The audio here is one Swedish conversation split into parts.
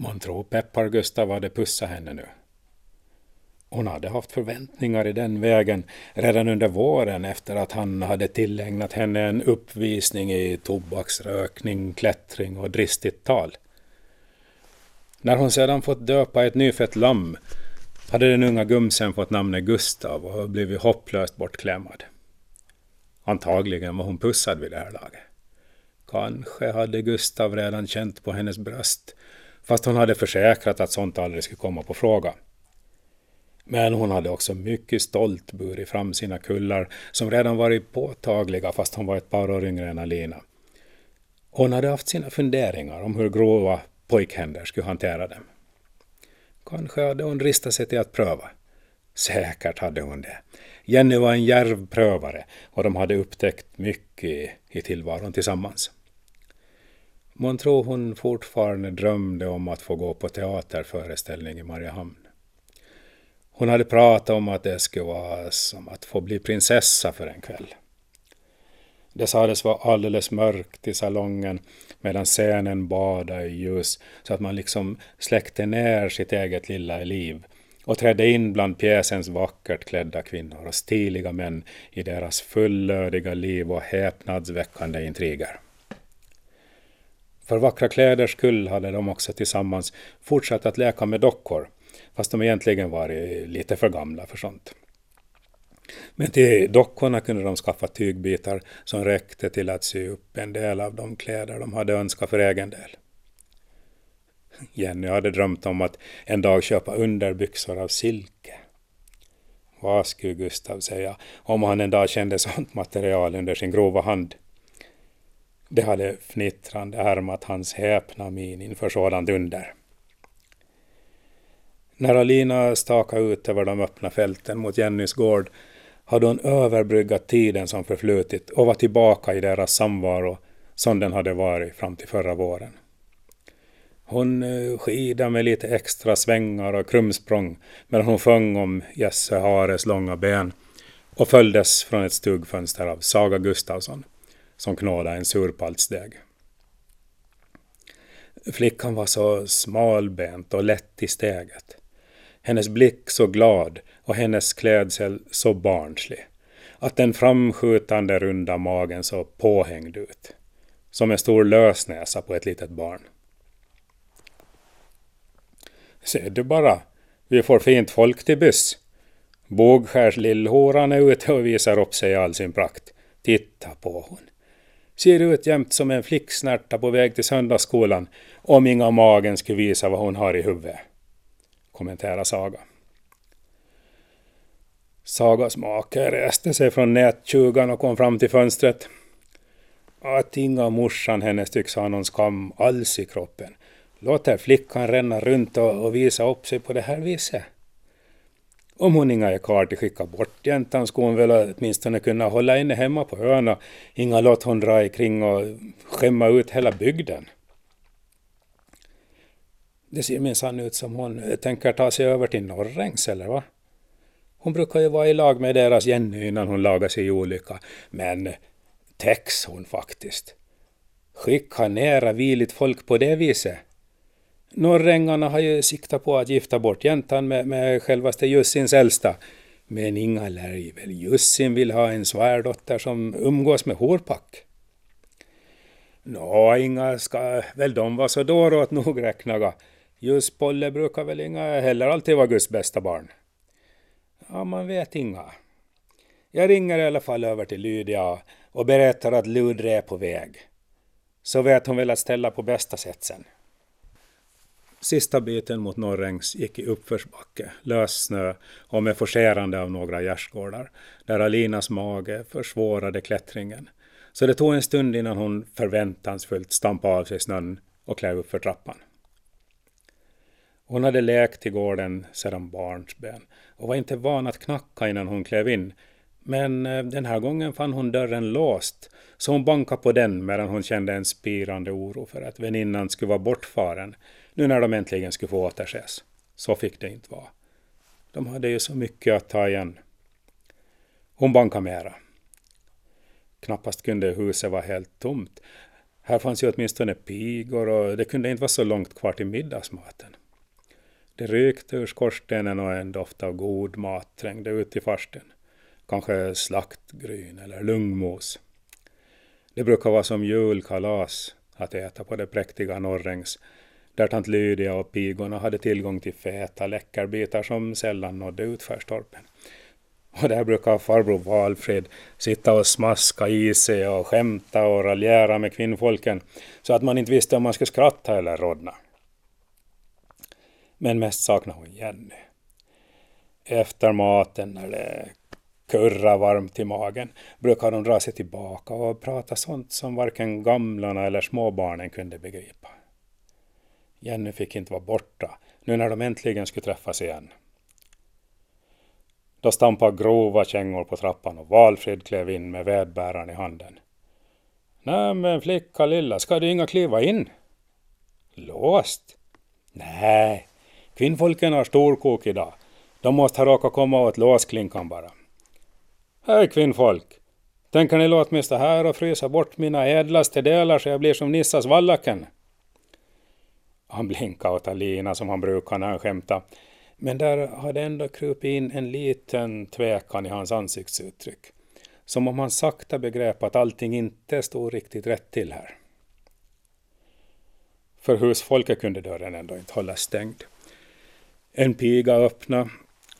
Man tror Peppar-Gustav hade pussat henne nu. Hon hade haft förväntningar i den vägen redan under våren efter att han hade tillägnat henne en uppvisning i tobaksrökning, klättring och dristigt tal. När hon sedan fått döpa ett nyfött lamm hade den unga gumsen fått namnet Gustav och blivit hopplöst bortklämmad. Antagligen var hon pussad vid det här laget. Kanske hade Gustav redan känt på hennes bröst, fast hon hade försäkrat att sånt aldrig skulle komma på fråga. Men hon hade också mycket stolt burit fram sina kullar som redan varit påtagliga fast hon var ett par år yngre än Alina. Hon hade haft sina funderingar om hur grova pojkhänder skulle hantera dem. Kanske hade hon ristat sig till att pröva. Säkert hade hon det. Jenny var en järv prövare och de hade upptäckt mycket i tillvaron tillsammans. Man tror hon fortfarande drömde om att få gå på teaterföreställning i Mariehamn. Hon hade pratat om att det skulle vara som att få bli prinsessa för en kväll. Det sades vara alldeles mörkt i salongen medan scenen badade i ljus så att man liksom släckte ner sitt eget lilla liv och trädde in bland pjäsens vackert klädda kvinnor och stiliga män i deras fullödiga liv och häpnadsväckande intriger. För vackra kläders skull hade de också tillsammans fortsatt att leka med dockor fast de egentligen varit eh, lite för gamla för sånt. Men till dockorna kunde de skaffa tygbitar som räckte till att sy upp en del av de kläder de hade önskat för egen del. Jenny hade drömt om att en dag köpa underbyxor av silke. Vad skulle Gustav säga om han en dag kände sånt material under sin grova hand? Det hade fnittrande härmat hans häpna min inför sådant under. När Alina stakade ut över de öppna fälten mot Jennys gård hade hon överbryggat tiden som förflutit och var tillbaka i deras samvaro som den hade varit fram till förra våren. Hon eh, skidade med lite extra svängar och krumsprång medan hon sjöng om Jesse Hares långa ben och följdes från ett stugfönster av Saga Gustavsson som knådade en surpaltsdeg. Flickan var så smalbent och lätt i steget. Hennes blick så glad och hennes klädsel så barnslig att den framskjutande runda magen så påhängd ut. Som en stor lösnäsa på ett litet barn. Ser du bara, vi får fint folk till buss. Bågskärs lillhoran är ute och visar upp sig i all sin prakt. Titta på hon. Ser ut jämt som en flicksnärta på väg till söndagsskolan om inga magen skulle visa vad hon har i huvudet. Kommenterar Saga. Sagas make reste sig från nättjugan och kom fram till fönstret. Att inga morsan hennes tycks ha någon skam alls i kroppen. Låter flickan ränna runt och, och visa upp sig på det här viset. Om hon inga är karl till skicka bort jäntan skulle hon väl åtminstone kunna hålla inne hemma på ön och inga låt hon dra ikring och skämma ut hela bygden. Det ser minsann ut som hon eh, tänker ta sig över till Norrängs, eller va? Hon brukar ju vara i lag med deras Jenny innan hon lagar sig i olycka. Men eh, täcks hon faktiskt? Skicka nära viligt folk på det viset? Norrängarna har ju siktat på att gifta bort jäntan med, med självaste Jussins äldsta. Men inga lär väl Jussin vill ha en svärdotter som umgås med horpack. Nå, inga ska väl de vara så dåråt nog räknaga. Just Polle brukar väl inga heller alltid vara Guds bästa barn. Ja, man vet inga. Jag ringer i alla fall över till Lydia och berättar att Ludre är på väg. Så vet hon väl att ställa på bästa sätt sen. Sista biten mot Norrängs gick i uppförsbacke, lös snö och med forcerande av några gärdsgårdar, där Alinas mage försvårade klättringen. Så det tog en stund innan hon förväntansfullt stampade av sig snön och klev upp för trappan. Hon hade lekt i gården sedan barnsben och var inte van att knacka innan hon klev in. Men eh, den här gången fann hon dörren låst, så hon bankade på den medan hon kände en spirande oro för att väninnan skulle vara bortfaren, nu när de äntligen skulle få återses. Så fick det inte vara. De hade ju så mycket att ta igen. Hon bankade mera. Knappast kunde huset vara helt tomt. Här fanns ju åtminstone pigor och det kunde inte vara så långt kvar till middagsmaten. Det rykte ur skorstenen och en doft av god mat trängde ut i farsten. Kanske slaktgryn eller lungmos. Det brukar vara som julkalas att äta på det präktiga Norrängs där tant Lydia och pigorna hade tillgång till feta läckerbitar som sällan nådde utförstorpen. Och där brukar farbror Valfrid sitta och smaska i sig och skämta och raljera med kvinnfolken så att man inte visste om man skulle skratta eller rodna. Men mest saknade hon Jenny. Efter maten när det kurra varmt i magen brukade de dra sig tillbaka och prata sånt som varken gamlarna eller småbarnen kunde begripa. Jenny fick inte vara borta nu när de äntligen skulle träffas igen. Då stampade grova kängor på trappan och Valfrid klev in med vedbäraren i handen. Nej men flicka lilla, ska du inga kliva in? Låst? Nej, kvinnfolken har storkok idag. De måste ha råkat komma åt låsklinkan bara. Hej kvinnfolk! Tänker ni låta mig stå här och frysa bort mina ädlaste delar så jag blir som Nissas vallaken? Han blinkade åt Alina som han brukar när han skämtade. Men där hade ändå krupit in en liten tvekan i hans ansiktsuttryck. Som om han sakta begrep att allting inte stod riktigt rätt till här. För husfolket kunde dörren ändå inte hållas stängd. En piga öppnade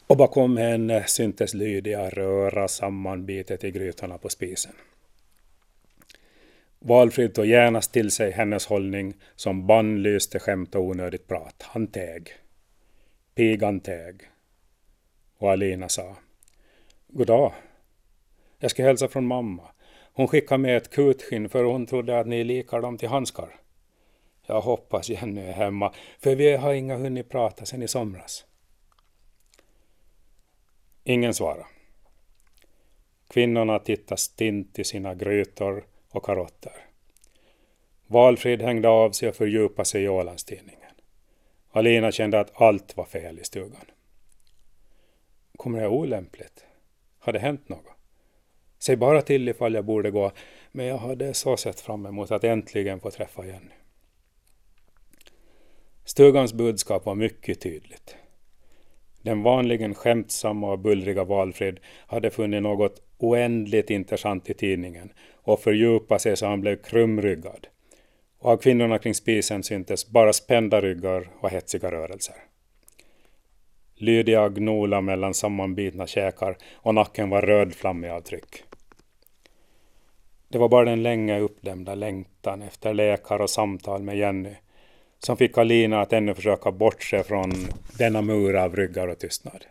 och bakom henne syntes Lydia röra sammanbitet i grytorna på spisen. Valfrid tog genast till sig hennes hållning som bannlyste skämt och onödigt prat. Han teg. Pigan teg. Och Alina sa. Goddag. Jag ska hälsa från mamma. Hon skickade med ett kutskinn för hon trodde att ni likar dem till handskar. Jag hoppas Jenny är hemma, för vi har inga hunnit prata sen i somras. Ingen svarade. Kvinnorna tittade stint i sina grytor och karotter. Valfrid hängde av sig och fördjupade sig i Ålandstidningen. Alina kände att allt var fel i stugan. Kommer jag olämpligt? Har det hänt något? Säg bara till ifall jag borde gå, men jag hade så sett fram emot att äntligen få träffa Jenny. Stugans budskap var mycket tydligt. Den vanligen skämtsamma och bullriga Valfrid hade funnit något oändligt intressant i tidningen och fördjupa sig så han blev krumryggad. Och av kvinnorna kring spisen syntes bara spända ryggar och hetsiga rörelser. Lydia gnola mellan sammanbitna käkar och nacken var rödflammig av tryck. Det var bara den länge uppdämda längtan efter lekar och samtal med Jenny som fick Alina att ännu försöka bortse från denna mur av ryggar och tystnad.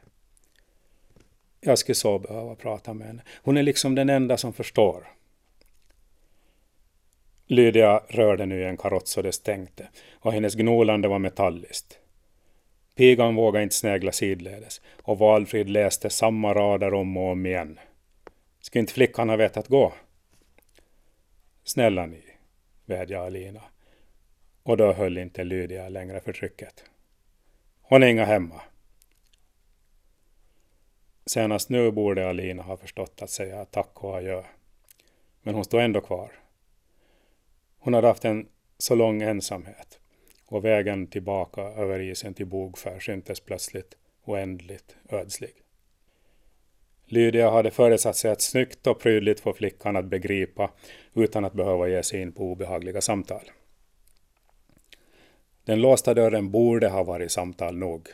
Jag skulle så behöva prata med henne. Hon är liksom den enda som förstår. Lydia rörde nu i en karott så det stänkte och hennes gnolande var metalliskt. Pigan vågade inte snägla sidledes och Valfrid läste samma rader om och om igen. Skulle inte flickan ha vetat gå? Snälla ni, vädjade Alina. Och då höll inte Lydia längre för trycket. Hon är inga hemma. Senast nu borde Alina ha förstått att säga tack och adjö. Men hon stod ändå kvar. Hon hade haft en så lång ensamhet och vägen tillbaka över isen till Bogfär syntes plötsligt oändligt ödslig. Lydia hade föresatt sig att snyggt och prydligt få flickan att begripa utan att behöva ge sig in på obehagliga samtal. Den låsta dörren borde ha varit samtal nog.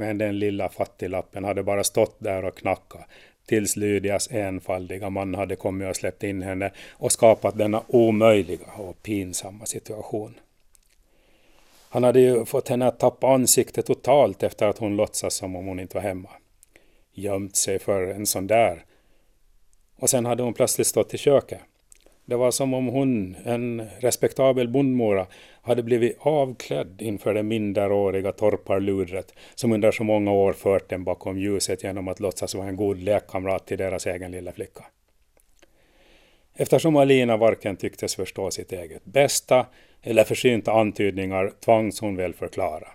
Men den lilla fattiglappen hade bara stått där och knackat tills Lydias enfaldiga man hade kommit och släppt in henne och skapat denna omöjliga och pinsamma situation. Han hade ju fått henne att tappa ansiktet totalt efter att hon låtsas som om hon inte var hemma. Gömt sig för en sån där. Och sen hade hon plötsligt stått i köket. Det var som om hon, en respektabel bondmora, hade blivit avklädd inför det minderåriga torparludret som under så många år fört den bakom ljuset genom att låtsas vara en god lekkamrat till deras egen lilla flicka. Eftersom Alina varken tycktes förstå sitt eget bästa eller försynta antydningar tvangs hon väl förklara.